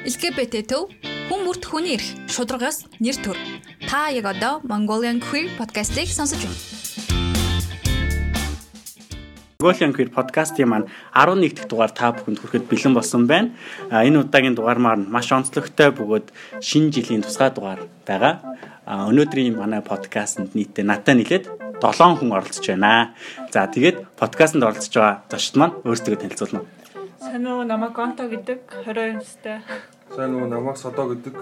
LGBT төв хүн бүрт хүний эрх шударгаас нэр төр. Та яг одоо Mongolian Queer podcast-ийг сонсож байна. Mongolian Queer podcast-ийн маань 11 дахь дугаар та бүхэнд хүрэхэд бэлэн болсон байна. А энэ удаагийн дугаар маань маш онцлогтой бөгөөд шинэ жилийн тусгай дугаар байгаа. А өнөөдрийн манай подкастэнд нийтдээ надад нэлээд 7 хүн оролцож байна. За тэгээд подкастэнд оролцож байгаа зочд маань өөрсдөө танилцуулна. Сайн уу намайг Гонто гэдэг 22 настай. Сайн уу намайг Содо гэдэг.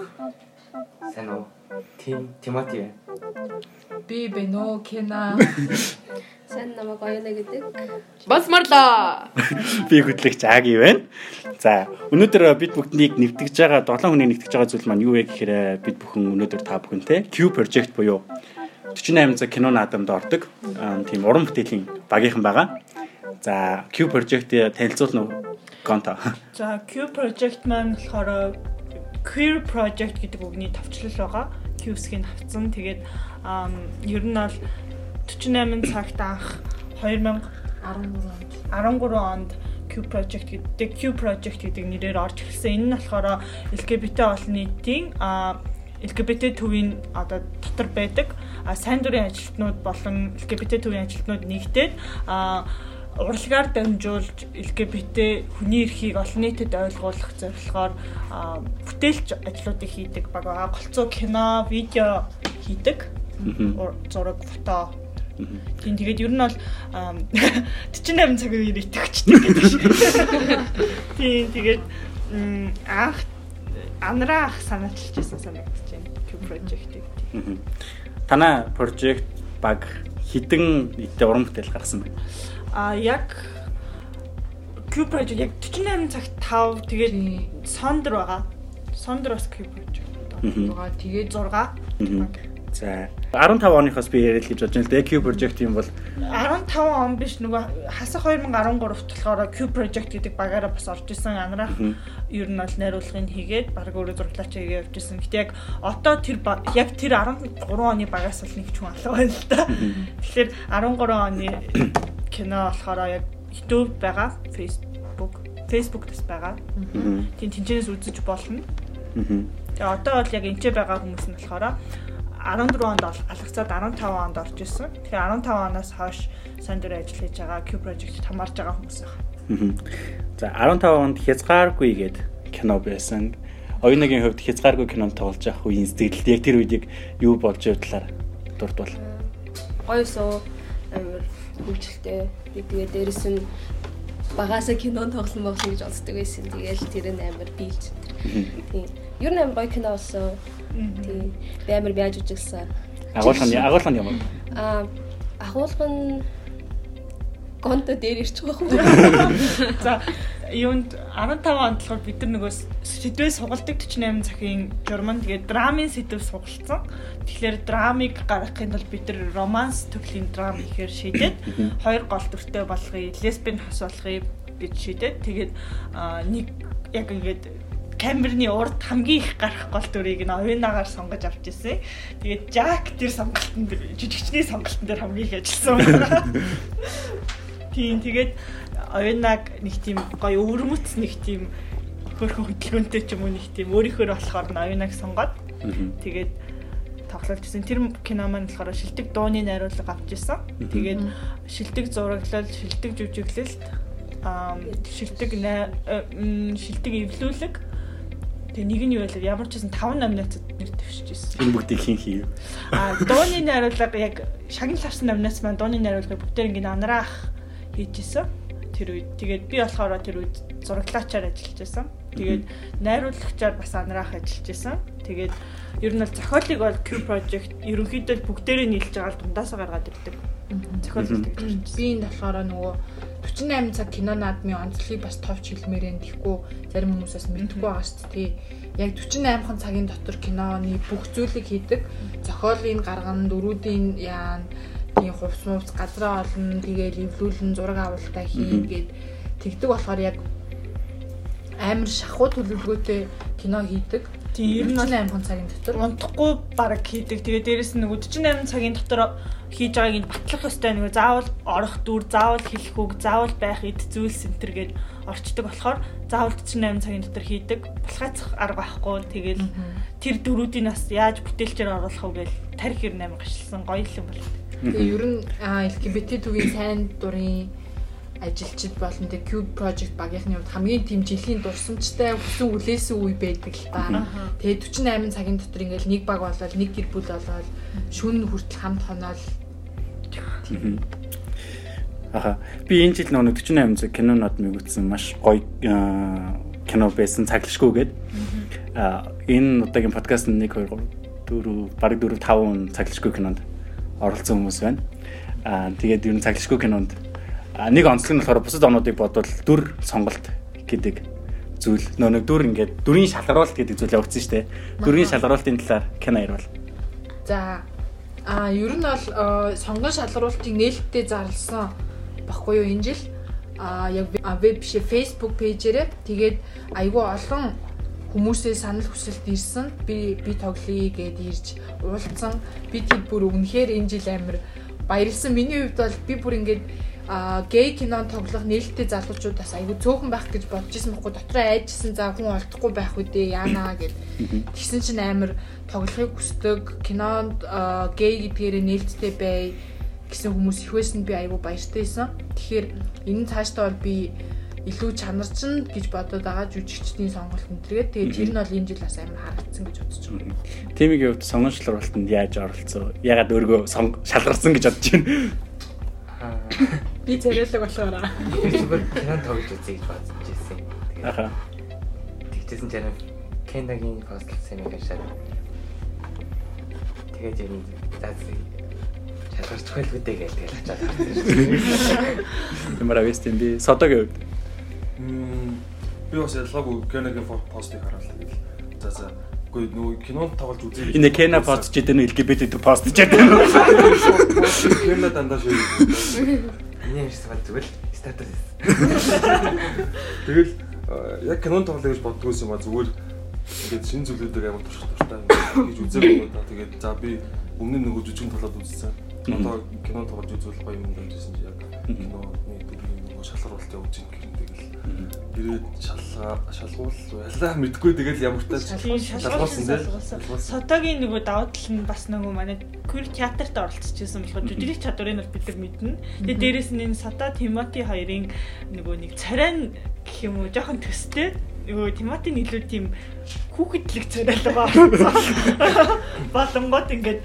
Сайн уу? Тим байна. Би Бено Кена. Сайн намайг Оёна гэдэг. Басмарлаа. Би хөтлөгч Аги байна. За өнөөдөр бид бүгднийг нэвтгэж байгаа 7 хүний нэвтгэж байгаа зүйл маань юу вэ гэхээр бид бүхэн өнөөдөр та бүхэнтэй Q project буюу 48 цаг кино наадамд ордог тийм уран бүтээлийн багийнхан байгаа. За Q project танилцуулна уу? Конто. За Q project маань болохоор queer project гэдэг үгний товчлол байгаа. Q-сгийн хавцсан. Тэгээд ер нь бол 48 цагт анх 2013 онд Q project гэдэг Q project гэдэг нэрээр орж ирсэн. Энэ нь болохоор LGBT олон нийтийн LGBT төвийн одоо дотор байдаг сайн дурын ажилтнууд болон LGBT төвийн ажилтнууд нэгдээд урлагаар дамжуулж LGBT хүний эрхийг олон нийтэд ойлгуулах зорилгоор бүтээлч ажлуудыг хийдэг баг байгаа. Голцоо кино, видео хийдэг. Зураг, фото Тийм тэгээд ер нь бол 48 цагийн үеэр итгэвчтэй гэдэг шиг. Тийм тэгээд анх анараа ах санаачилж байсан санагдаж байна. Q project-ийг. Танай project баг хідэн нийтээ уран бүтээл гаргасан байна. А яг Q project яг 48 цагт 5 тэгээд Sondor байгаа. Sondor бас Q project байгаа. Тэгээд 6. За 15 оныхоос би яриад гэж бодож байна л да. Q project юм бол 15 он биш нөгөө хасах 2013-т болохоор Q project гэдэг багаараа бас орж исэн анраах ер нь бол найруулгыг хийгээд баг өөрөө зураглаач хийгээ явж исэн. Гэтэ яг одоо тэр яг тэр 13 оны багаас бол нэг ч хүн алга байна л да. Тэгэхээр 13 оны кино болохоор яг YouTube байгаа, Facebook, Facebook-дэс байгаа. Тийм тэнцэнээс үзэж болно. Тэгээ одоо бол яг энэчээ байгаа хүмүүс нь болохоор 14 онд алгацаад 15 онд орж исэн. Тэгэхээр 15 оноос хойш сайн дурын ажил хийж байгаа Q project-д хамаарж байгаа хүмүүс байна. За 15 онд хязгааргүй гээд кино байсан. Оюуныгийн хувьд хязгааргүй кинонд тоглож явах үеийн сэтгэлд яг тэр үед яг юу болж явдлаар дурдвал. Гоёсоо амар хөвчлөлтэй. Би тэгээ дээрэс нь багасаа кинон тоглосон байх гэж боддог байсан. Тэгээл тэр нь амар биелж. Тийм. Ер нь амар гоё кино болсон. Тийм. Би амар бяаж үжигсэн. Агуулга нь агуулга нь ямар? Аа агуулга нь гонто дээр ирчих واخ. За юунд 15 онд болохоор бид нар нөгөө сэдвээ сугалдаг 48 цагийн журман тэгээд драмын сэдв сугалцсан. Тэгэхээр драмыг гаргахын тулд бид нар романс төрлийн драм ихээр шийдээд хоёр гол дүртэй болгоё, лесбийн хас болгоё гэж шийдээд тэгээд нэг яг ингээд камерны урд хамгийн их гарах гол дүрийг нь оюунагаар сонгож авч ирсэн. Тэгээд Жак тэр сонголтын жижигчний сонголтын дээр хамгийн их ажилласан. Тийм тэгээд оюунаг нэг тийм гоё өвөрмөц нэг тийм хөрхөн хөдөлгөөнтэй ч юм уу нэг тийм өөрийнхөө болохоор нь оюунаг сонгоод тэгээд тоглолт хийсэн. Тэр кино маань болохоор шилдэг дууны найруулга авч ирсэн. Тэгээд шилдэг зураглал, шилдэг жүжиглэлт, аа шилдэг шилдэг эвлүүлэг Тэгээ нэг нь юу вэ? Ямар ч гэсэн 5 номинацид нэр дэвшиж ирсэн. Энэ бүгдийг хэн хийв? Аа, дууны найруулга яг шагнал авсан номинац маань дууны найруулга бүгдээр ингэ анраах хийж исэн. Тэр үед тэгээд би болохоор тэр үед зураглаачаар ажиллаж байсан. Тэгээд найруулагчаар бас анраах ажиллаж байсан. Тэгээд ер нь бол зохиолыг бол Q project ерөнхийдөө бүгдээрээ нийлж байгаа л дундаасаа гаргаад ирдэг. Зохиол хэлдэг. Би энэ болохоор нөгөө 48 цаг кино наадмын онцлогийг бас товч хэлмээр энэ тэгэхгүй зарим хүмүүс бас мэдгүй байгаа шүү дээ. Яг 48 хан цагийн дотор киноны бүх зүйлийг хийдэг. Зохиолыг гаргана, дөрүүдийн яан тийм хувц мувц газраа олно, тэгээл эвлүүлэн зураг авалтаа хийгээд тэгдэг болохоор яг амар шахуу төлөвлөгөөтэй кино хийдэг. Тийм ер нь бол 48 цагийн дотор унтахгүй баг хийдэг. Тэгээ дээрэс нь нөгөө 48 цагийн дотор хийж байгааг нь батлах ёстой нөгөө заавал орох дүр, заавал хэлэх үг, заавал байх эд зүйлс энтер гээд орчдөг болохоор заавал 48 цагийн дотор хийдэг. Булгайцах арга байхгүй. Тэгээл тэр дөрүүдийг бас яаж бүтээлчээр оруулах вэ гэж тарих 98 гашилсан гоё юм бол. Тэгээ ер нь LGBT төвийн сайн дурын ажилчид болон тэг Cube Project багийнхны хувьд хамгийн тийм жилийн дурсамжтай хүсэн үлээсэн үе байдаг л та. Тэгээ 48 цагийн дотор ингээл нэг баг болоод нэг гэр бүл болоод шүн хүртэл хамт хоноол Аха. Би энэ жил нөгөө 48 цаг кинонод мэгүтсэн маш гоё кино байсан цаглашгүй гээд. Энэ удаагийн подкаст нь 1 2 3 4 бараг 4 5 цаглашгүй кинонд оролцсон хүмүүс байна. Аа тэгээд ер нь цаглашгүй кинонд нэг онцлог нь болохоор бусад онуудыг бодвол дүр сонголт гэдэг зүйл нөө нэг дүр ингээд дүрийн шалгаруулалт гэдэг зүйл явагдсан шүү дээ. Дүрийн шалгаруулалтын талаар кино ярил. За а ер нь бол сонгон шалгаруултыг нээлттэй зарласан баггүй юу энэ жил а яг веб биш Facebook пэйжээрээ тэгээд айгүй олон хүмүүсээ санал хүсэлт ирсэн. Би би тоглоё гэд ирж уулзсан. Би тэр бүр үнэхээр энэ жил амир баярлсан. Миний хувьд бол би бүр ингээд а гей кинон тоглох нээлттэй залуучуудаас айгүй цөөхөн байх гэж бодож исэн байхгүй. Дотроо айжсэн за хүн олдохгүй байх үдээ яана гэд. Тэгсэн чинь амир тоглохыг хүсдэг. Кинонд гей гэдгээрээ нээлттэй бай гэсэн хүмүүс их байсан би айгүй баяртай байсан. Тэгэхээр энэ цаашдаа бол би илүү чанарчин гэж бодоод байгаа жүжигчдийн сонголт энэ тэгээд тэр нь бол энэ жил бас амар харагдсан гэж бодож байна. Тимигийн хувьд сонгон шалгаруулалтанд яаж оролцсон? Ягаад өөргөө шалгарсан гэж бодож байна? Аа. Би царайлаг болохоор Зүгээр кино тоглож үзье гэж бодож ирсэн. Аха. тэгчихсэн чинь Кендагийн постл сайн гашаад. Тэгээд юм заа шалгарч хөлгөө дээ гэж тэгэл хачаад харсан. Ямар авэстэн би содогийн хувьд. Мм, би бас ялгаагүй Кенегийн постыг хараалаа гэл. За за. Гэхдээ нөгөө кинонд тоглож үзье. Энэ Кена пост ч гэдэг нь LGBT пост ч гэдэг. Кена дандаа шүү. Миний ярьсан бол зүгээр л статус. Тэгэл э, яг кинонд тоглоё гэж боддгоос юм а зүгээр ингээд шин зүйлүүдийг амар турших дуртай гэж үзээгүй да. Тэгээд за би өмнө нь нөгөө жүжигэн талаад үзсэн. Одоо кинонд тоглож үзвэл гоё юм дэмжсэн чи яг киноны дүрийн нөгөө шалгаруулалт явуулж тэгэл ирээд шалгаа шалгуул ялаа мэдгүй тэгэл ямар тач шалгуулсан шалгуулсан. Сотогийн нөгөө давуу тал нь бас нөгөө манай queer театрт оролцож байсан болохоор жүжигч чадварыг нь бол бид нар мэднэ. Тэгээ дээрэс нь энэ Сото Тимоти хоёрын нөгөө нэг царай гэх юм уу жоохон төстэй нөгөө Тимоти нь илүү тийм хүүхэдлэг царай л байгаа. Болонгот ингээд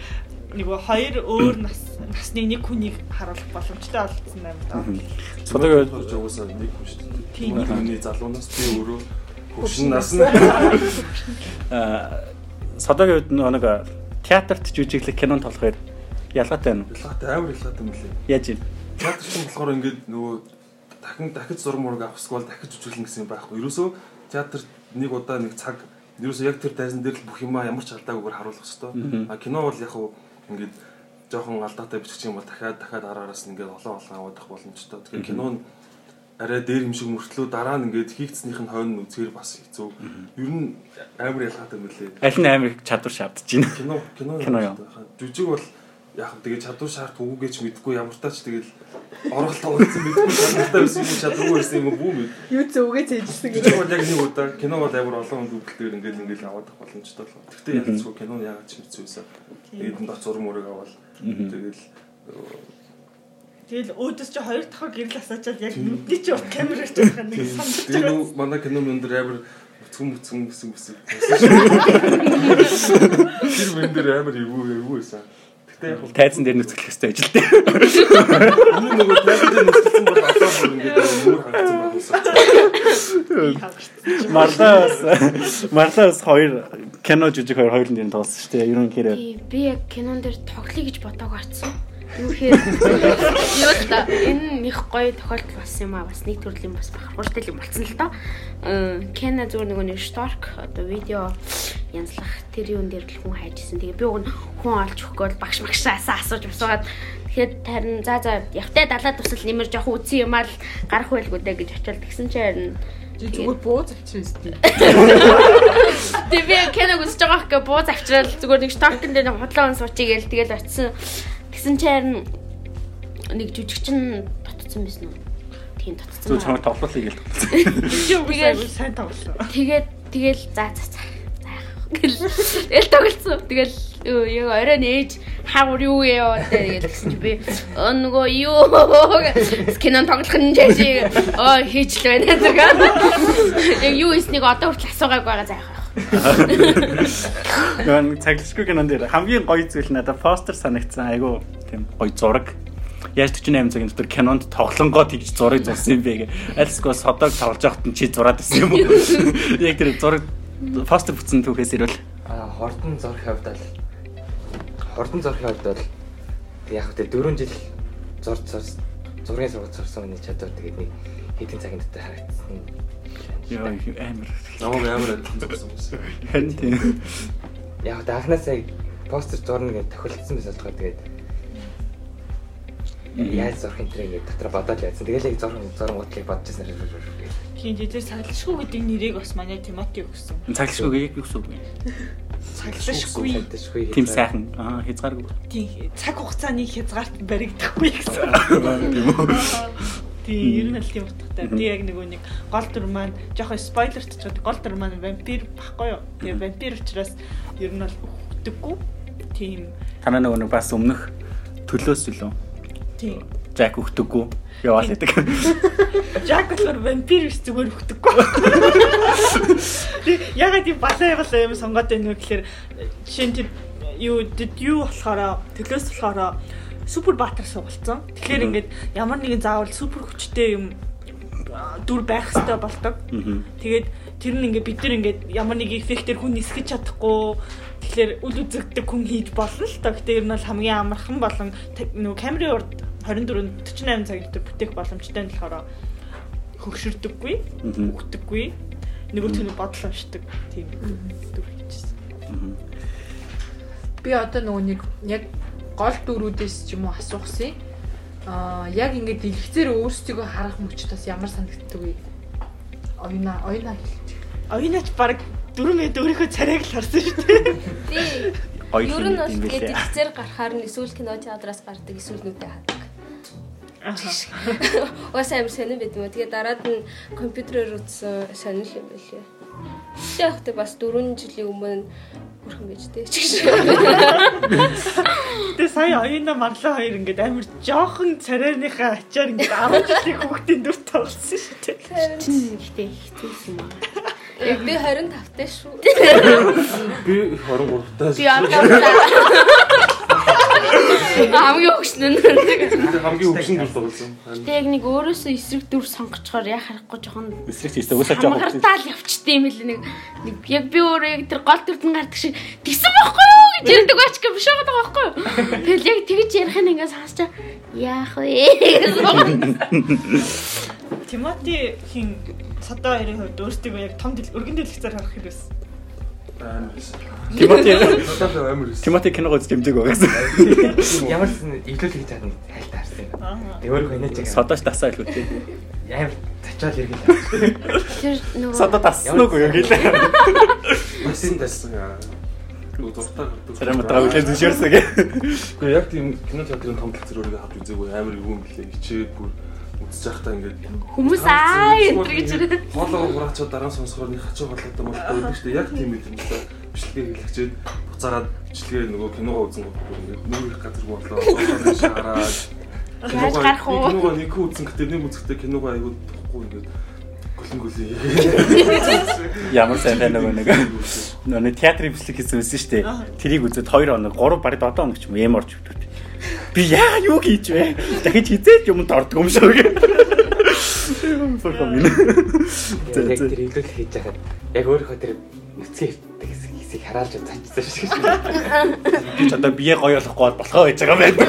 нөгөө хоёр өөр нас насны нэг хүнийг харуулах боломжтой болсон юм даа. Содогийн болж угаасаа нэг хүн шүү дээ. Тийм. Миний залуунаас би өөрөө хөвшин насны Аа содогийн хувьд нөгөө нэг театрт жүжиглэх кинонд тоглохоор ялгаатай байна уу? ялгаатай амар ялгаатай юм лээ. Яаж юм? Театр чинь болохоор ингээд нөгөө дахин дахиж зураг мураг авах эсвэл дахиж үзүүлнэ гэсэн юм байхгүй. Ерөөсөө театрт нэг удаа нэг цаг ерөөсөө яг тэр тайзан дээр л бүх юмаа ямар ч алдаагүйгээр харуулах хэрэгтэй. А кино бол яг хуу ингээд жоохон алдаатай бичих юм бол дахиад дахиад араараас нь ингээд олон олон авах боломжтой. Тэгэхээр кино нь арай дээр юм шиг мөртлөө дараа нь ингээд хийгдснийх нь хойно үзгээр бас хэцүү. Ер нь амар ялгаатай юм лээ. Аль нь амар чадвар шаардж байна. Кино кино Кино юу? жүжиг бол яг тэгээ чадвар шаард үгүй гэж мэдгүй ямар тач тэгэл оргол тоглосон мэдгүй чадвартай байсан юм чадваргүй байсан юм бүү мэд. юу зөөгөө цэжсэн Жүжиг бол яг нэг удаа кино бол амар олон хүнд үгэлтээр ингээл ингээл аваад авах боломжтой л. Гэхдээ ялцгүй кино яагаад ч хэцүү байсан. Тэгээд энэ дот зураг мөрөг аваад тэгэл Тэгэл өөдөөс чи хоёр дахь гэрэл асаачаад яг нүдний чи урт камераар ч байгаа нэг санагдаж тэгээ байгаа. нөө манай кино мөн дээр амар бүцгэн бүцгэн гэсэн гэсэн. Тэр мэн дээр амар эвгүй эвгүй байсан. Гэхдээ яг Тайзан дээр нүцгэлэх хэрэгтэй ажил дээ. энэ нөгөө театрын нөхцөл бол одоо бүр ингээд мөр хангацсан байна. Марлаас Марлаас хоёр кино жүжиг хоёр хоёрын дээр тоглосон шүү дээ. Ерөнхийдөө би яг кинон дээр тоглоё гэж бодоагүй гарсан. Юу гэхээр юу та энэ их гоё тохиолдол болсон юм а бас нэг төрлийн бас бахархууртай юм болсон л доо. Кена зүгээр нөгөө нэг шторк одоо видео янзлах тэр юун дээр л хүн хайжсэн. Тэгээ би уг нь хүн олж өгөхгүй бол багш багшаасаа асууж асуугаад тэгэхээр харин за за явтай далаа тусал нэмэр жоох үтсэн юм аа л гарах байлгүй дээ гэж очил тэгсэн чинь харин зүгээр бууз авчихсан юм. Тэг би киног үзэж байгаа хэрэг бууз авчрал зүгээр нэг стокн дээр нэг худлаа ун суучиг гээл тэгэл очисон. Тэгсэн чи харин нэг жүжигчин дотцсон байсан уу? Тийм дотцсон. Зөв тоглоулъя гэж тоглосон. чи үгүй сайн тоглосон. Тэгээд тэгэл за за за. Тэгэл тэгэл тоглолцсон. Тэгэл яг орой нээж хаагур юу яа тэгээд гэсэн чи би «Өө, нөгөө юу кинон тоглох нь жишээ оо хийж л байна гэдэг. Яг юу хийснийг одоо хүртэл асуугааг байгаа заах. Гэн цаглшгүй кинон дээр хамгийн гоё зүйл надад постэр санагдсан. Айгу тийм гоё зураг. Яаж 48 цагийн дотор кинонд тоглонгоо тэгж зураг зурсан юм бэ гэ. Альсгүй содог тоглож байхад нь чи зураад байсан юм уу? Яг тэр зураг постэр бүтсэн түүхээс ирвэл А хордон зурх хувьд бол хордон зурхын хувьд бол яг хөтэ 4 жил зурж зургийн сургууль сурсан хүний чадвар тэгээд нэг хэдэн цагийн дотор харагдсан. Ёо амар Намайг амар байсан. хэн тийм. Яг хөтэ анханасаа постэр зурна гэж тохиолдсон байсан болохоор тэгээд яаж зурх энэ тэрэг дотор бодоод яйсан. Тэгэл яг зурх зурн готлыг бодож байсан. Хин жижиг саглашгүй гэдэг нэрийг бас манай Тимати өгсөн. Цаглшгүй яг юу гэсэн үг вэ? Саглашгүй. Сагдашгүй. Тим сайхан. Аа хязгааргүй. Тийм цаг хугацааны хязгаарт баригдахгүй гэсэн. Тийм үү? Тийм ер нь л тийм утгатай. Би яг нөгөө нэг гол дүр маань жоохон спойлерт ч гэдэг гол дүр маань вампир баггүй юу. Тэгээ вампир учраас ер нь бол өгдөггүй. Тийм Танаа нөгөө нэг бас өмнөх төлөөс илүү. тийм. Жак өгдөггүй. Яваал гэдэг. Жак болохоор вампир биш зүгээр өгдөггүй. Ягаад тийм балаа балаа юм сонгоод байна вэ гэхээр жишээ нь тэр юу did you болохоор төлөөс болохоор супер баатар сугалцсан. Тэгэхээр ингээд ямар нэгэн заавал супер хүчтэй юм дүр байх хэрэгтэй болдог. Тэгээд тэр нь ингээд бид нар ингээд ямар нэг эффектээр хүн нисгэж чадахгүй тэгэхээр үл үзэгдэг хүн хийж болно л та. Гэтэ ер нь бол хамгийн амархан болон нөгөө камерын урд 24 48 цаг дотор бүтээх боломжтой нь болохоор хөгшөрдөггүй, үгдэггүй. Нөгөө төний бодол уншдаг тийм дүр хийчихсэн. Би одоо нөгөө нэг яг гол дөрүүдээс ч юм уу асуухсан. Аа яг ингээд дэлгэцээр өөрсдийгөө харах мөчд бас ямар санагддаг вэ? Оюуна, оюуна хэлж. Оюунач баг 4 мэд өөрийнхөө царайг л харсан шүү дээ. Тий. Ер нь бол билээ. дэлгэцээр гарахаар нь эсвэл кино театраас гардаг эсвэл нүдэ хаадаг. Уус амар сонирн байт юм. Тэгээд дараад нь компьютерээр үзсэн сонирхол юм байлээ. Тэгтээ явахдаа бас 4 жилийн өмнө хүрхэн байж тээ ч гэж. Тэгээ сая оюуна марлаа хоёр ингээд амар жоохон царайныхаа ачаар ингээд 10 жилийн хүүхдийн дүр тоглосон шүү дээ. Чин ихтэй ихтэйсэн юм. Яг би 25 таа шүү. Би 23 таас Би одоо хамгийн өгшнөн. хамгийн өвчин дүр тоглосон. Тэг яг нэг өөрөөсөө эсрэг дүр сонгочхоор яа харахгүй жоохон Эсрэг тийстэй өсөж байгаа хүмүүс. хамгаартаал явчихдээ юм л нэг нэг яг би өөрөө яг тэр гол дүрдэн гардаг шиг тэгсэн байхгүй юу гэж ярьдаг бач гэх биш байгаа байхгүй юу. Тэгэл яг тэгж ярих нь ингээд сонсчаа яах вэ? Тимати хин садаа хоёрын хувьд өөрсдөө яг том дэл өргөн дэлгэцээр харах хэрэг байсан. Тимати. Тимати киног үзэж дэмдэг байгаас. Ямар ч эвлэл хийж чадна хайлт харсан. Аа. Өөрөө хөнөөж байгаа. Содоч тасаа илүү тий. Амар тачаал иргэн. Тэр нөгөө Содо тассан уу гэлээ. Басин тассан. Нөгөө дуртай гардаг. Царай матаа үлээ зүшэрсэ гэ. Гэхдээ яг тийм кино театрын том дэлгэр өөрийгөө хавж үзээгүй амар юу юм блэ. Хичээд бүр үзэж байхдаа ингээд хүмүүс аа энэ гэж хоолоо хураачаад дараа нь сонсохоор нэг хачаа болоод юм болдог шүү дээ. Яг тийм юм л да. Бичлэгээ хэлчихээд буцаараад бичлэгээ нөгөө киногоо үзэн гоо ингээд нэг их газар болоо. Хоолоо шаараад яаж гарах уу? Киногоо нэг хүн үзэн гэтээ нэг үзэхдээ киногоо аягүй тухгүй ингээд гүлэн гүлэн. Ямар сайн тань нөгөө нэг нөгөө театрын бичлэг хийсэн байсан шүү дээ. Тэрийг үзээд 2 хоног 3 бараг 7 хоног ч юм эм орж өгдөг. Би яа юу хийж вэ? Дахиж хизээч юмд ордог юм шиг. Фоком ин. Яг тэр эвлэл хийж байхад яг өөрөө тэр нүцгэн хэвдэг хэсгийг хараалж зачсан шүү дээ. Би ч одоо бие гоё болохгүй бол болохоо гэж байгаа байдаг.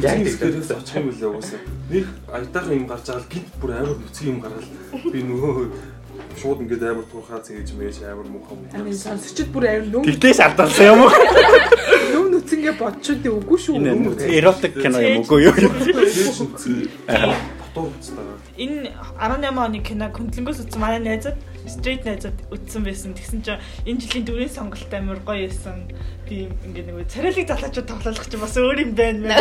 Яг тийм очих юм лээ уусаа. Нэг аятайхан юм гарч байгаа л гинт бүр амар нүцгэн юм гараад би нөгөө шууд ингээд амар туурхаа цээж мэж амар муухай юм. Амин сонсчод бүр аим нүм Тэгтээ шалдалсан юм уу? нүм нүцэнгээ бодчод үгүй шүү. Эротик кино юм уу юу? Дотор уцтаа. Энэ 18 оны кино хөндлөнгөөс үзсэн манай найзад Straight найзууд үтсэн байсан. Тэгсэн чинь энэ жилийн дөрвийн сонголт амар гоё байсан. Би ингээд нэг царайлаг залуучууд тоглох чинь бас өөр юм байна.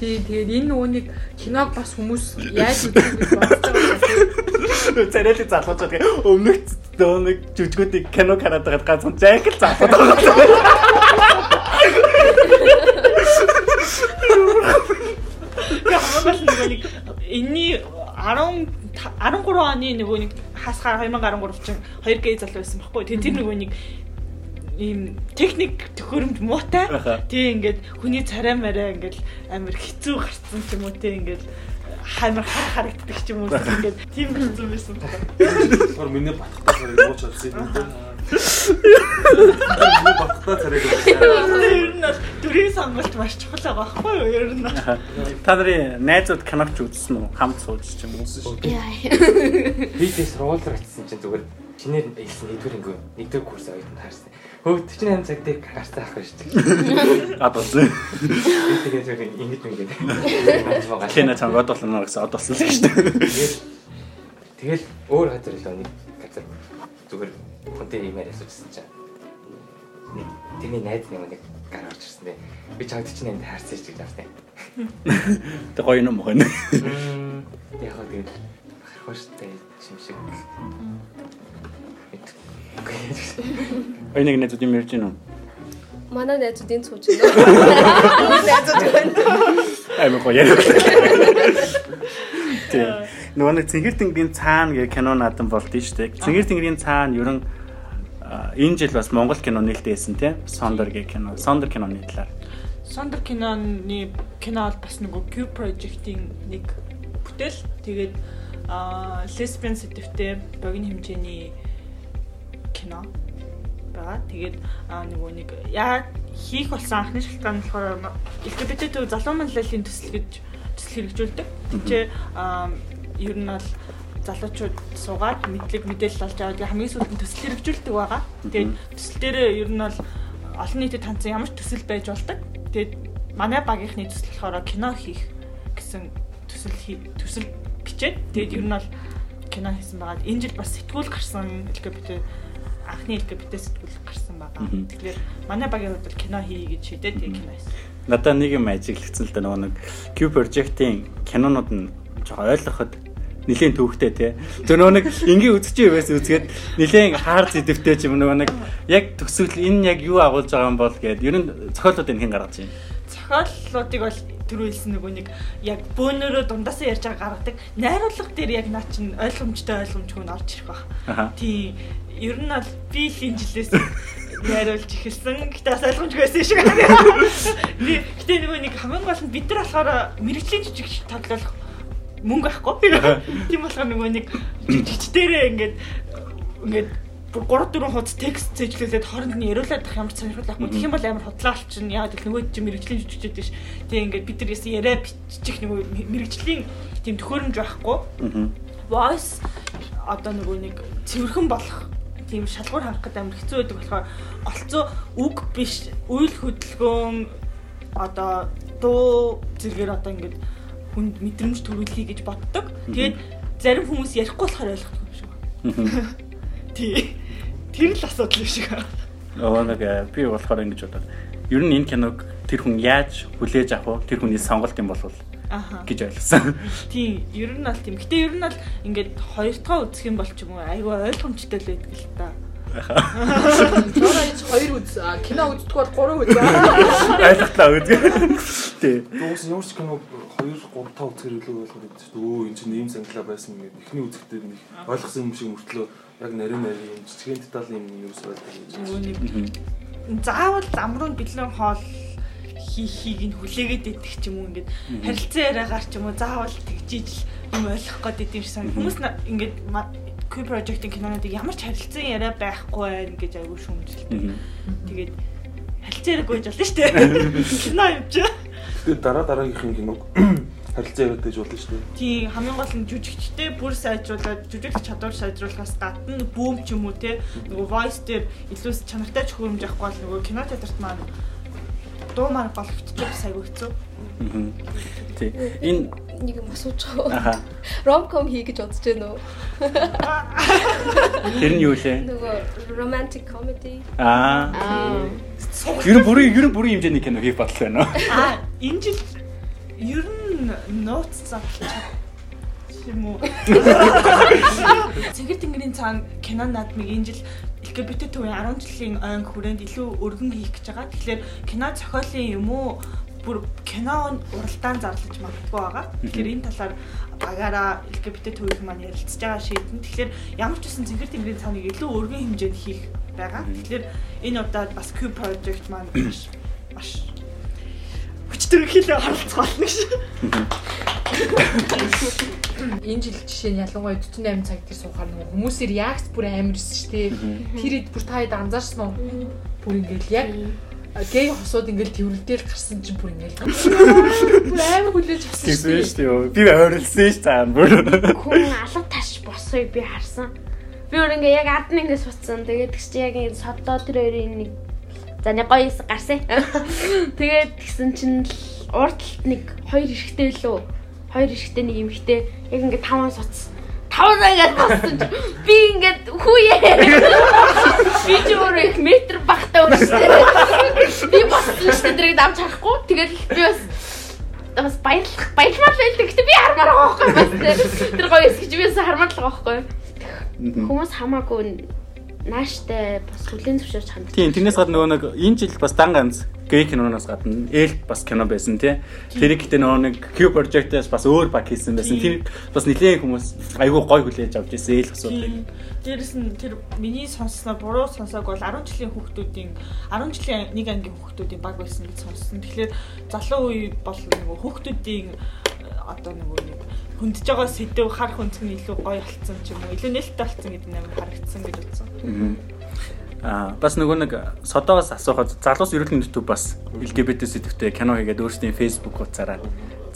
Тий, тэгээд энэ нөгөөнийг киног бас хүмүүс яаж үзэх гэж бодож байгаа Царайлаг залуучууд гэх өмнөх дөө нэг жүжигүүдийг кино хараад байгаад ганцхан жайкл залууд байгаа. Хамгаалал нөгөө нэг энэний 10 13 оны нөгөө нэг хасгаар 2013 чинь 2G залуу байсан байхгүй. Тэгээ тэр нөгөө нэг ийм техник төхөөрөмж муутай. Тий ингээд хүний царай мараа ингээд амар хэцүү гарцсан ч юм уу тий ингээд хамар хар харагддаг ч юм уу ингээд тийм хэцүү байсан байна. Гор миний батхтаа царайг ууч авсан юм даа. Миний батхтаа царайг Ер нь дүрийн сонголт маш чухал байгаа байхгүй юу? Ер нь. Та нарын найзууд киногч үзсэн үү? Хамт сууж ч юм уу? Видеос роллер очсон чинь зүгээр чинээр хэлсэн нэгдүгээр ингээ нэгдүгээр курс аваад таарсан. Хөөе 48 цаг дээр гарцаа авах шүү дээ. Адуулсан. Би тэгээд зүгээр ингэж ингэж. Кино цангад болно гэсэн од болсон л шүү дээ. Тэгээд тэгэл өөр газар л нэг газар зүгээр хүнтэй юм яриа суусан чинь нэг тэрний найз нэг нэг гар орж ирсэн дээ. Би чамд чинь энд хайрцаж гэж авсан. Тэг гоё юм уу? Яг хаа тэгээд харахгүй штэ юм шиг. Ой нэг найзууд юм ярьж гинөө. Манай найзуудын цууч нөө. Найзууд байна. Аймаг гоё. Тэг. Нөгөө нэг Цэнгэр тэнгэрийн цаана гэх кино наадам болд нь штэ. Цэнгэр тэнгэрийн цаана ерөн энэ жил бас Монгол кино нээлттэйсэн тий. Сондор гэх кино. Сондор киноны талаар. Сондор киноны кино бол бас нөгөө Q project-ийн нэг бүтээл. Тэгээд аа lesbian сэтвтэй богино хэмжээний кино байгаа. Тэгээд аа нөгөө нэг яа хийх болсон анхны шалтгаан нь болохоор LGBT залуу манлайлалын төсөл гэж төсөл хэрэгжүүлдэг. Тэгчээ аа ер нь бол залуучууд суугаад мэдлэг мэдээлэл олж аваад хамгийн сүүлд нь төсөл хэрэгжүүлдэг байгаа. Тэгээд төсөл дээр ер нь бол олон нийтэд таньсан ямар ч төсөл байж болдог. Тэгээд манай багийнхны төсөл болохоор кино хийх гэсэн төсөл төсөл бичээд тэгээд ер нь бол кино хийсэн байгаа. Энэ жил бас сэтгүүл гарсан LGBT анхны LGBT сэтгүүл гарсан байгаа. Тэгэхээр манай багийн хувьд кино хий гэж шийдээд тэгээд кино хийсэн. Надаа нэг юм ажиглагдсан л да нөгөө нэг Q project-ийн кинонууд нь ойлгоход нилийн төвхтэй тий. Тэр нөгөө нэг ингийн үзэж байвас үзгээд нилийн хаар зэдэвтэй ч юм нөгөө нэг яг төсөөл энэ яг юу агуулж байгаа юм бол гээд ер нь зохиолууд энэ хин гаргаж байна. Зохиолуудыг бол түрүү хэлсэн нөгөө нэг яг бөөнөрөө дундаасаа ярьж байгаа гаргадаг. Найруулга дээр яг наа чин ойлгомжтой ойлгомжгүй нь орж ирэх баг. Тийм. Ер нь бол би энэ жилээс найруулж эхэлсэн. Гэтэ бас ойлгомжгүй байсан шиг. Гэтэ нөгөө нэг хамгийн гол нь бид нар болохоор мэрэгжлийн жижиг тоглох мөнгө авахгүй. Тийм болохоор нөгөө нэг жижигчдэрээ ингээд ингээд бүр 3 4 хуудас текст цэжлүүлээд хооронд нь яриулаад байх ямар сонирхол авахгүй. Тэгэх юм бол амар худлаа болчихно. Яагаад гэвэл нөгөө чинь мэрэгжлийн жүжигчд биш. Тэгээ ингээд бид нар яриа бичих нөгөө мэрэгжлийн тийм төхөөрөмж байхгүй. Voice одоо нөгөө нэг цэвэрхэн болох тийм шалгуур хангах гэдэг амар хэцүү байдаг болохоор голцоо үг биш үйл хөдөлгөөн одоо дуу зэргээр одоо ингээд хүнд мэдрэмж төрүүлэе гэж боддог. Тэгээд зарим хүмүүс ярихгүй болохоор ойлгохгүй юм шиг байна. Тий. Тэр л асуудал шиг байна. Оо нэг би болохоор ингэж бодоод ер нь энэ киног тэр хүн яаж хүлээж авах вэ? Тэр хүний сонголт юм болов Аха. гэж ойлгосон. Тийм, ер нь бол тийм. Гэтэ ер нь бол ингээд хоёр дахь үзэх юм бол ч юм уу айгүй ойлгомжтой л байдаг л та. Ич хоёр үз кино үздэг бол гурав үз. Ойлголоо үзье. Тий. Дуус ямар ч кино 2 3 5 үзэхэр илүү ойлгох гэдэг чинь өө эн чинь ийм санглаа байсан гэдэг. Эхний үзэхдээ нэг ойлгосон юм шиг мөртлөө яг нарийн нарийн юм жижигэн деталийн юм юус байдаг нэг заавал замруу бэлэн хоол хийхийг нь хүлээгээд идэх ч юм уу ингээд харилцан яриагаар ч юм уу заавал тэгжиж юм ойлгох гээд идэв шиг хүмүүс ингээд Q project-ийн кинонуудыг ямар ч харилцан яриа байхгүй байх гэж аягүй шүүмжилдэг. Тэгээд харилцан яриаг гойж болно шүү дээ. Кино юм чи. Тэгээд дараа дараагийнхын киног харилцаа яриад байж болно шүү дээ. Тийм хамгийн гол нь жүжигчтэй бүр сайжруулад жүжиглэх чадвар сайжруулахаас гадна бүүм ч юм уу те нөгөө voice дээр илүү чанартай ч хөрөмж авахгүй бол нөгөө кино театрт маань дуу мар болгогдчих бас аягүй хэцүү. Тий. Энэ нэг юм асууж байгаа. Ромком хий гэж бодож байна уу? Тэр нь юу лээ? Нөгөө romantic comedy. Аа. Аа. Ер нь бүрийн ер нь бүрийн хэмжээний кино хийх бодол байна уу? Аа энэ жил ер нь нууц задлж юм уу? Цэнгэр тэнгэрийн цаана кино наадмыг энэ жил LGBT төвийн 10 жилийн ойн хүрээнд илүү өргөн хийх гэж байгаа. Тэгэхээр кино зохиолын юм уу бүр кино уралдаан зарлаж магадгүй байгаа. Тэгэхээр энэ талаар багаараа LGBT төвийн маань ярилцж байгаа шийдэн. Тэгэхээр ямар ч үсэн цэнгэр тэнгэрийн цааныг илүү өргөн хэмжээнд хийх байгаа. Тэгэхээр энэ удаад бас Q project маань маш маш хүчтэй хэлээ оролцох болно шүү. Энэ жил жишээ нь ялангуяа 48 цаг дээр суухаар нөгөө хүмүүсээр ягц бүр амар өссөн шүү дээ. Тэр хэд бүр та хэд анзаарсан уу? Бүр ингээл яг гей хосууд ингээл тэрвэр дээр гарсан чинь бүр ингээл бүр амар хүлээж авсан шүү дээ. шүү дээ. Би ойрлсон шүү цаана бүр. Хүн алга таш босгоё би харсан. Би өөр ингээ яг ард нь ингээ суцсан. Тэгээд тэгс чи яг энэ соддоо тэр хоёрын нэг за нэг гоё эс гарсан. Тэгээд тэгсэн чинь л урдталт нэг хоёр эрэхтэй лөө. Хоёр эрэхтэй нэг эмхтэй яг ингээ таван суц. Таван ингээд боссон чи би ингээд хүүе. Би ч өөр их метр багтаа үрстэй. Би боссон шүү дээ тэрийг давж харахгүй. Тэгээд би бас бас баярлах баярмаар л байдаг. Гэтэ би хармаар байгаа байхгүй бас тэр- гоё эс гэж би бас хармаар л байгаа байхгүй. Хүмүүс хамаагүй нааштай бас хүлэн зөвшөөрч ханддаг. Тийм, тэрнээс гадна нөгөө нэг энэ жил бас дан ганц гей киноноос гадна ээлт бас кино байсан тий. Тэр ихтэй нөгөө нэг Q project-аас бас өөр баг хийсэн байсан. Тэр бас нэлээд хүмүүс айгүй гой хүлээж авч ирсэн ээл асуудыг. Дээрэс нь тэр миний сонссноор буруу сонсоог бол 10 жилийн хүүхдүүдийн 10 жилийн нэг ангийн хүүхдүүдийн баг байсан гэж сонссон. Тэгэхээр залуу үе бол нөгөө хүүхдүүдийн э, одоо нөгөө нэг хөндөж байгаа сэдв харах өнцг нь илүү гоё болцсон ч юм уу. Илүү нээлттэй болцсон гэдэг нь амар харагдсан гэж үзсэн. Аа бас нөгөө нэг содоогоос асуухад залуус ерөнхий төв бас LGBT сэдвтэй кино хийгээд өөрсдийн Facebook хуудасаараа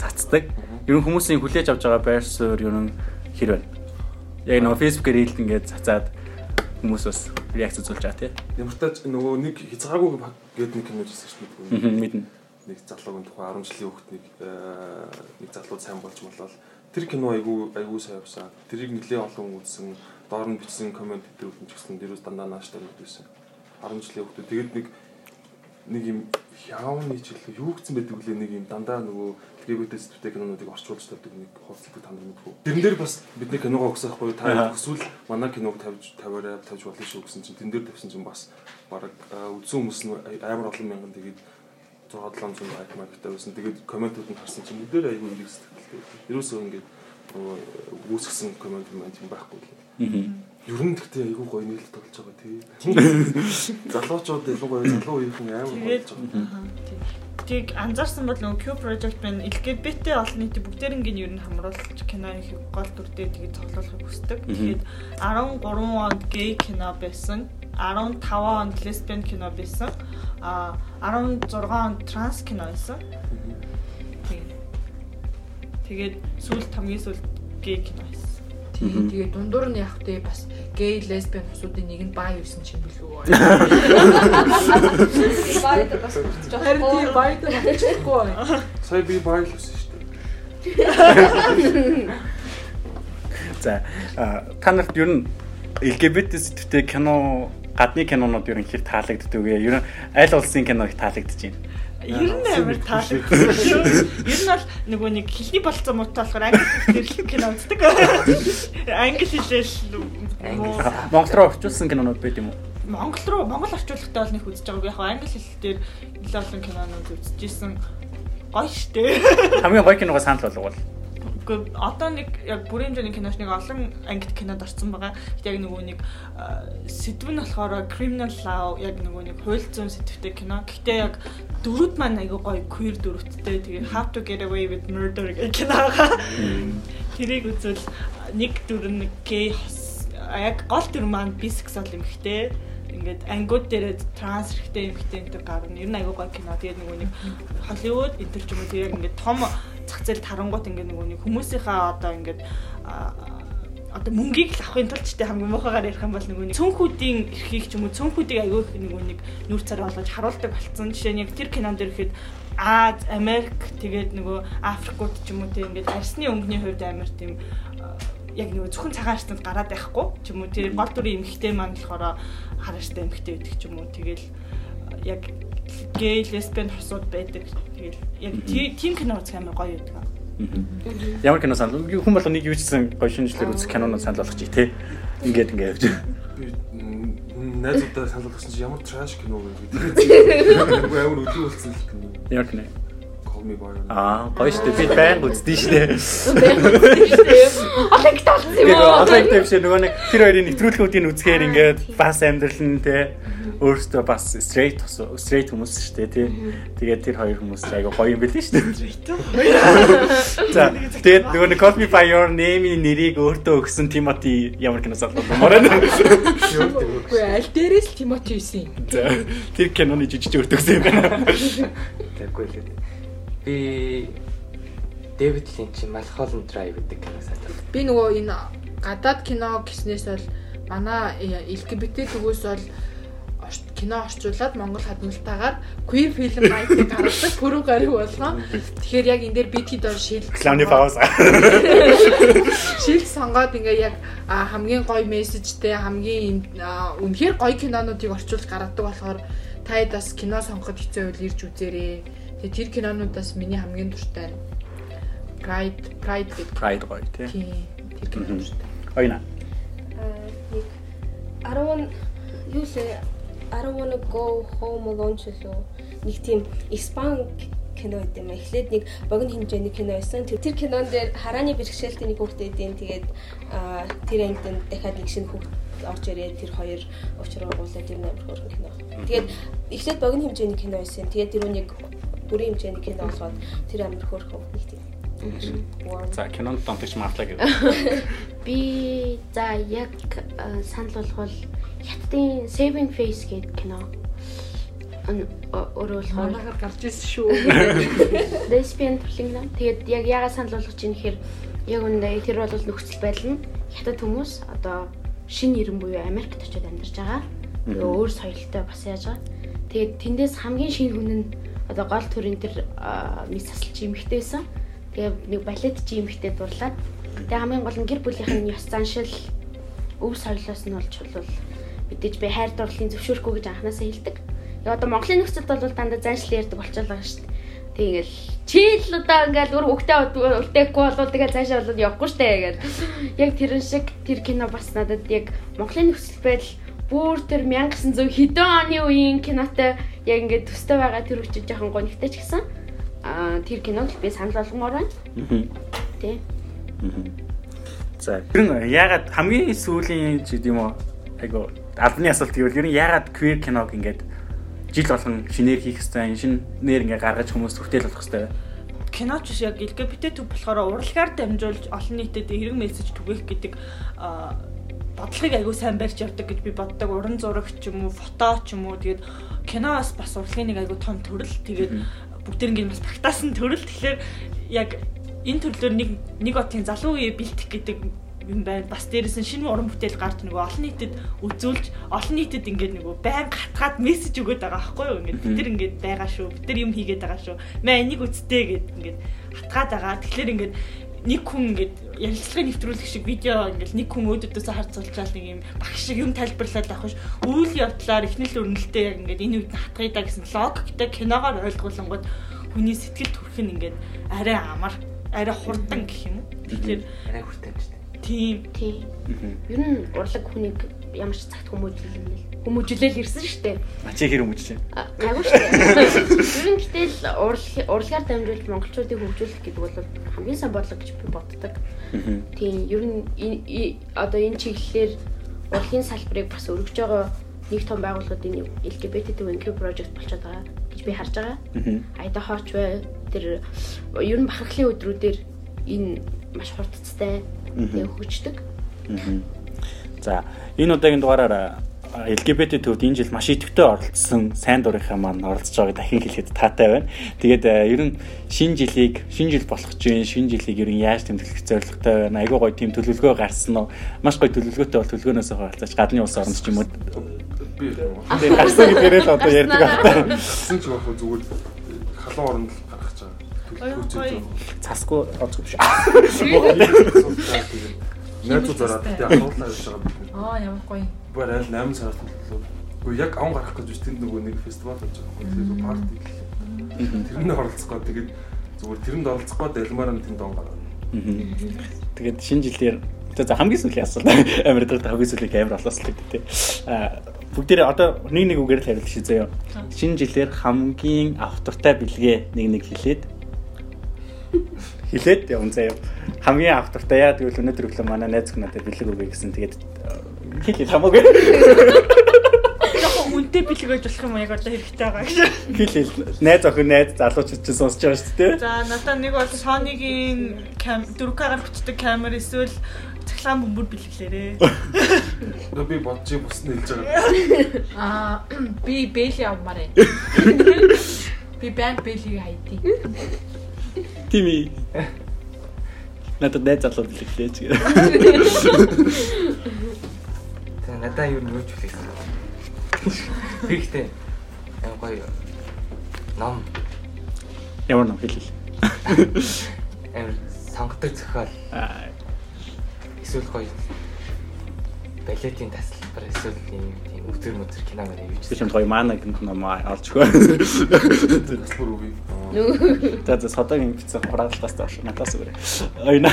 цацдаг. Ер нь хүмүүсийн хүлээж авч байгаа байр суурь ер нь хэр байна? Яг нөгөө Facebook-ээр ээлт ингээд цацаад хүмүүс бас реакц үзүүлж байгаа тий. Ямар ч тач нөгөө нэг хязгааргүй гэдэг нэг кино хийсэн шүү дээ. Мэднэ. Нэг залуугийн тухай 10 жилийн хүүхднийг э, нэг залуу сайн болж болол тэр кино айгүй айгүй сайн явсан. Тэрийг нэлээд олон үзсэн. Доор нь бичсэн комент дээр үтэн ч гэсэн дэрүүс дандаа нааштай мэдсэн. 10 жилийн хүүхдүүд тэгээд нэг нэг юм яавны ч илүү юу гэсэн байдаг үлээ нэг юм дандаа нөгөө LGBT сэдвтэй кинонуудыг орчуулж тавьдаг нэг хооцдог та нар мэдгүй. Тэрэн дээр бас бидний киногоо өгсөхгүй та эсвэл манай киног тавьж тавиараа тавьж болно шүү гэсэн чинь тэн дээр тавьсан чинь бас баг үзсэн хүмүүс нь амар олон мянган тэгээд 6-700 лайк марктай байсан. Тэгээд комментууд нь харсан чинь бүгдээр айгүй ирэх сэтгэлтэй. Ерөөсөө ингээд үүсгэсэн коммент юм байхгүй л. Ер нь гэхдээ айгүй гоё нийлэлт болж байгаа тий. Залуучууд ялангуяа залуу үеийнхэн амар болж байгаа. Тийг анзаарсан бол нөгөө Q project маань LGBT олон нийтийн бүгдээрингийн ер нь хамруулж кино хийх гол дүртэй тэгээд цоглуулахыг хүсдэг. Тэгээд 13 онд гей кино байсан. 15 онд лесбиан кино байсан. А 16 онд транс кино байсан. Тэгээд тэгээд сүүлд хамгийн сүүлд гей кино байсан. Тийм тэгээ дундуур нь яг тэ бас гей лесбиан хосуудын нэг нь бай юусэн чинь билүү. Баяд бас хүрч Харин тийм байгаа. баяд болчихгүй. Сая би баял өссөн шүү дээ. За та нарт ер нь LGBT сэдвтэй кино гадны кинонууд ер нь хэр таалагддаг вэ? Ер нь аль улсын кино их таалагдж байна? Ер нь амар таалагдсан шүү. Ер нь бол нөгөө нэг хэлний болцоо муутай болохоор англи хэлээр кино үздэг. Англи хэлээр Монгол руу орчуулсан кинонууд байд юм уу? Монгол руу Монгол орчуулгатай бол нэг үзэж байгааг. Яг хаа англи хэл дээр нэлээд олон кинонууд үзчихсэн. Гоё штэ. Хамгийн гоё киногоо санал болгоул. Гэхдээ одоо нэг яг бүрийн хэмжээний киноч нэг олон ангид кинод орсон байгаа. Яг нөгөө нэг сэдв нь болохоор criminal law яг нөгөө нэг хууль зүйн сэдвтэй кино. Гэхдээ яг дөрүүд маань айгүй гоё queer дөрөвттэй. Тэгээ How to get away with murder гэх кино. Тэрийг үзвэл нэг дүр нь гей яг гол дүр маань бисексуал эмхтэй ингээд ангууд дээр транс хэрэгтэй эмхтэй энэ төр гарна. Ер нь айгүй гоё кино. Тэгээд нөгөө нэг Холливуд энэ төр ч юм уу тэгээд ингээд том зах зээл тарангууд ингээд нэг хүмүүсийнхаа одоо ингээд одоо мөнгийг л авахын тулд ч хамгийн муухайгаар ярих юм бол нөгөө нэг цөнхүүдийн эрхийг ч юм уу цөнхүүдийг аягүй их нөгөө нэг нүүр царай болгож харуулдаг болцсон. Жишээ нь яг тэр кинон дээр ихэд Аз, Америк тэгээд нөгөө Африкууд ч юм уу тийм ингээд арсны өнгөний хувьд амар тийм яг нөгөө зөвхөн цагаан арстанд гараад байхгүй ч юм уу тэр гол дүрийн эмхтэй маань болохоор хараартай эмхтэй байдаг ч юм уу тэгэл яг гей лесбиан хосууд байдаг тэгэл яг тийм кино үзэх амар гоё байдаг. Ямар кино санал хүн болго нэг юу ч гэсэн гоё шинжлэлээр үзэх кинонууд санал болгож чи тээ. Ингээд ингээд явж. Би найзуудаа санал болгосон чи ямар траш кино вэ гэдэг. Амар өдөө болсон л кино. Ямар кино? By your name. Аа, гоё шүү дээ. Би баян үздэг шүү дээ. Олег талсан юм уу? тийм шиг нөгөө нэг тэр хоёрын нэвтрүүлгүүдийг үзэхээр ингээд бас амьдрал нь те өөртөө бас straight straight хүмүүс шүү дээ тий. Тэгээд тэр хоёр хүмүүс айгаа гоё юм билээ шүү дээ. За тэгээд нөгөө нэг Call Me By Your Name-ийн нэрийг өөртөө өгсөн Тимоти ямар кино салбар байна. Үгүй аль дээрээс л Тимоти юусэн юм. За тэр киноны жижиг өөртөө өгсөн юм байна. Тэггүй л үү. Би Дэвид Линч Малхолланд Драйв гэдэг кино санал. Би нөгөө энэ гадаад кино гэснээс бол манай LGBT төгөөс бол кино орчуулад Монгол хадмалтаагаар queer film night-ыг гаргадаг пүрэв гариг болгоо. Тэгэхээр яг энэ дээр бид хэд бол шил Clown Pause. шил сонгоод ингээ яг хамгийн гоё мессежтэй хамгийн үнэхээр гоё кинонуудыг орчуулж гаргадаг болохоор та хэд бас кино сонгоход хэцүү байвал ирж үзээрэй. Тэгээ тэр кинонуудаас миний хамгийн дуртай нь Pride Pride гэдэг Pride гоё тий. тэр кино дуртай. Ойна. Аа, нэг 10 юу лээ I don't wanna go home alone ч үлээ. Нэг тийм испан кино гэдэг юм. Эхлээд нэг богино хэмжээний кино байсан. Тэр тэр кинон дээр харааны бэрхшээлтэй нэг хүүхдээ идэв. Тэгээд тэр ангид дахиад нэг шинэ хүүхд орж ирээд тэр хоёр уучраагуулаад тэр амар хөөрхөн кино. Тэгээд эхлээд богино хэмжээний кино байсан. Тэгээд тэр үнийг бүрийн хэмжээний кино болоход тэр амар хөөрхөн нэг тийм. За кинонд донтогч марлаа гэв. Би за яг санал болгол хятадын Saving Face гэдэг кино. Өөрөө болохоор Манайхаар гарч ирсэн шүү. lesbian төрлөн кино. Тэгээд яг яагаад санал болгож ийм гэхээр яг үндэ тэр бол нөхцөл байдал нь хятад хүмүүс одоо шинэ ирэн буюу Америкт очиод амьдарч байгаа. Тэгээ өөр соёлтой бас яаж байгаа. Тэгээд тэндээс хамгийн шинэ хүн нь одоо гол төрийн тэр мис сасалч эмэгтэй байсан. Тэгээ нэг балетч эмэгтэй дурлаад тэгээ хамгийн гол нь гэр бүлийнх нь ёс заншил өв соёлоос нь бол мэдээж би хайр дурлалын зөвшөөрөхгүй гэж анханасаа хэлдэг. Тэгээ одоо Монголын нөхцөлд бол дандаа заншил ярьдаг болчихлоо байгаа шүү дээ. Тэгэл чи л одоо ингээл өөр хөвгтэй үлдээхгүй бол тэгэл цаашаа болоод явахгүй штэ гэл. Яг тэрэн шиг тэр кино бас надад яг Монголын нөхцөл байдал бүр тэр 1900 хэдэн оны үеийн кинотой яг ингээд төстэй байгаа тэр үчиж жоохон гонигтай ч гэсэн аа тэр киног л би санал болгомоор байна. Тэ. За ер нь ягаад хамгийн сүүлийн ч гэдэм үү айгу албаны асуулт гэвэл ер нь ягаад queer киног ингээд жил болгон шинээр хийх хэвээр шинээр ингээд гаргаж хүмүүс хүртэл болох хэвээр киноч биш яг LGBT төв болохоор урлагаар дамжуулж олон нийтэд эрг мессеж түгээх гэдэг а, бодлогыг аягүй сайн барьж явдаг гэж би боддог. Уран зураг ч юм уу, фото ч юм уу. Тэгээд киноос бас урлагийн нэг аягүй том төрөл. Тэгээд бүгд ингээд бас багтаасан төрөл. Тэгэхээр яг энэ төрлөөр нэг нэг отын залуу үе бэлтэх гэдэг юм байна. Бас дээрээс нь шинэ уран бүтээл гарч нөгөө олон нийтэд үзүүлж, олон нийтэд ингээд нөгөө байн гатгаад мессеж өгöd байгаа байхгүй юу? Ингээд бид нар ингээд байгаа шүү. Бид нар юм хийгээд байгаа шүү. Мэ энийг үзтээ гэд ингээд хатгаад байгаа. Тэгэхээр ингээд нэг хүн ингээд ярилцлагыг нэвтрүүлэх шиг видео ингээд нэг хүн өөдөөдөөс харцуулчаал нэг юм багш шиг юм тайлбарлаад авах ш. Үйл явдлаар ихнэл өрнөлтөө яг ингээд энэ үед да гэсэн логиктэй киногоор ойлгуулангууд хүний сэтгэл төрх нь ингээд арай амар арай хурдан гэх юм. Тэгэхээр арай хүртэй юм шүү дээ. тийм Тий. Ер нь урлаг хүнийг ямар ч цагт хүмүүжүүлэл хүмүүжүүлэл ирсэн шүү дээ. Ачи хэр хүмүүж чинь. А, Гайгүй шүү дээ. Ер нь гэтэл урлаг урлагаар дамжуулж монголчуудыг хөгжүүлэх гэдэг бол хамгийн сайн бодлого гэж би боддог. Тийм ер нь одоо энэ чиглэлээр урлагийн салбарыг бас өргөж байгаа нэг том байгууллагын LGBT Twinkle project болчиход байгаа гэж би харж байгаа. Айда хооч бай тэр ер нь бахархлын өдрүүдээр энэ маш хурдцтай хөгждөг. За энэ удаагийн дугаараар а, LGBT төвд энэ жил маш идэвхтэй оролцсон сайн дурынхаа маань оролцож байгааг дахин хэлэхэд таатай байна. Тэгээд а, ер нь шинэ жилийг шинэ жил болох гэж байна. Шинэ жилийг ер нь яаж тэмдэглэх зорилготой байна. Айгуу гоё тийм төлөвлөгөө гарсан уу? Маш гоё төлөвлөгөөтэй бол төлөвлөгөөнөөс хаваалцаач гадны улс орнд ч юм уу. Би Тэгээд гарсан гэдгээрээ л одоо ярьдаг байна. гэсэн ч яг зүгээр залуу оронд л гаргаж байгаа. Гоё, гоё. Цасгүй оцгүй биш. Найзууд зараад тэгээ ахуулаа гэж байгаа. Аа ямар гоё. Бүр айл 8 сараас төлөвлөө. Гэхдээ яг аван гарах гэж биш тэнд нөгөө нэг фестивал болж байгаа. Тэгээд парти гэх. Тэрэнд оролцох гоо тэгээд зүгээр тэрэнд оролцох гоо дэлмаар нь тэнд он гараад. Тэгээд шинэ жилээр за хамгийн сүүлийн асуулт амар дээр хамгийн сүүлийн л гэдэг тий. А бүгдээрээ одоо нэг нэг үгээр л хариулт ший заяа. Шинэ жилээр хамгийн автортай бэлгээ нэг нэг хэлээд хэлээд явна заяа. Хамгийн автортай яа тэгвэл өнөөдөр өглөө манай найз хүн надад бэлэг өгье гэсэн тэгээд хэлээ хамаагүй. Яг үнтэй бэлэг гэж болох юм яг одоо хэрэгтэй байгаа гэж. Хэлээ найз охин найз залуучууд ч сонсож байгаа шүү дээ. За надад нэг бол Sony-гийн 4K-гаар бичдэг камер эсвэл цахилгаан бөмбөр бэлгэлээрээ. Одоо би бодчих бус нь хэлж байгаа. Аа би бэли авмаар ээ. Би банк бэлийг хайдیں۔ Тими. Надад найз залуу бэлгэлээ ч гэх. Тэгээ надаа юу нөөж хүлээсэн. Ихтэй амар гоё ном Ямар ном хэлээ. амар сонгодог зохиол эсвэл гоё балетийн тасалбар эсвэл юм тийм өвтөр мөтөр кино юу ч тийм гоё мана гэнт ном олж өгөө. Таслбар үгүй. За за содогийн бицэн хураалтаас доош надаас өгөө. Ойна.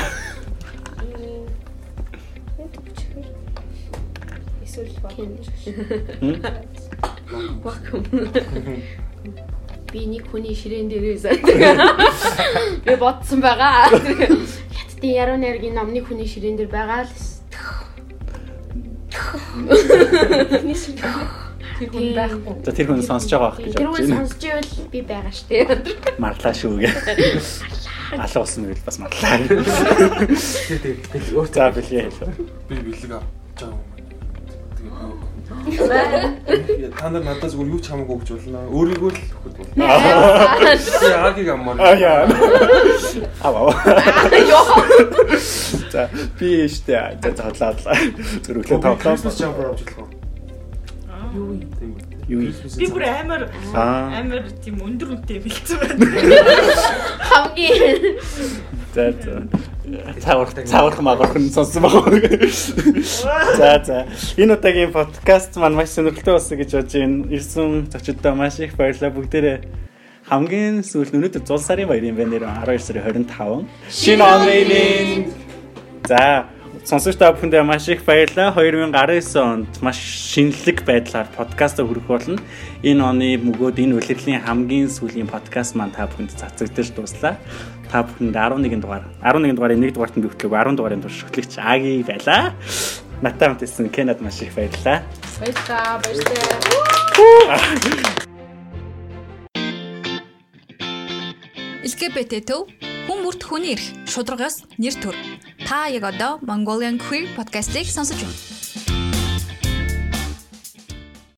Вакуум. Би нэг хүний ширээн дээр байсан. Би бодсон байгаа. Хятадын яруу найргийн номны хүний ширээн дээр байгаа л. Тэр хүн байхгүй. За тэр хүн сонсож байгаа байх гэж Тэр бодож хүн байна. сонсч ивэл би байгаа штэ. Марлаа шүү гэ. Алуу болсон үйл бас марлаа. тэгээ өөр За бэлгээ хэлээ. Би бэлэг авч байгаа юм. Тэгээд та нар надаас зүгээр юу ч хамаагүй гэж болно. Өөрийгөө л өгөхөд болно. Би аагийг аммаар. Аа яа. Аваа. За би штэ за за хотлаа. Зүр өглөө Christmas тавлаа. jumper авч болох уу? Юу юм? Тийм үү. Юу юм? Би бүр амар Аа. амар тийм өндөр үнэтэй бэлдсэн байна. Хамгийн За за. Цаавар цааварх магорхон сонссон баг. За за. Энэ удаагийн подкаст маань маш сонирхолтой болсон гэж бодож байна. Ирсэн зочдод маш их баярлалаа бүгдээрээ. Хамгийн сүүлд өнөөдөр 100 сарын баярын байна нэр 12 сарын 25. Шинэ оны минь. За сонсогч та бүхэндээ маш их баярлалаа. 2019 онд маш шинэлэг байдлаар подкаст хүргэх болно. Энэ оны мөгөөд энэ улирлын хамгийн сүүлийн подкаст маань та бүхэнд цацагдаж дуслаа. Та бүхэнд 11 дугаар 11 дугаарын 1 дугаарт нь бивтлэг 10 дугаарын туршлагч Аги байлаа. Натаа хамт ирсэн Кенад маш их баярлалаа. Баярлалаа. Баярлалаа. LGBT төв хүн бүрт хүний эрх шударгаас нэр төр. Та яг одоо Mongolian Queer podcast-ийг сонсож байна.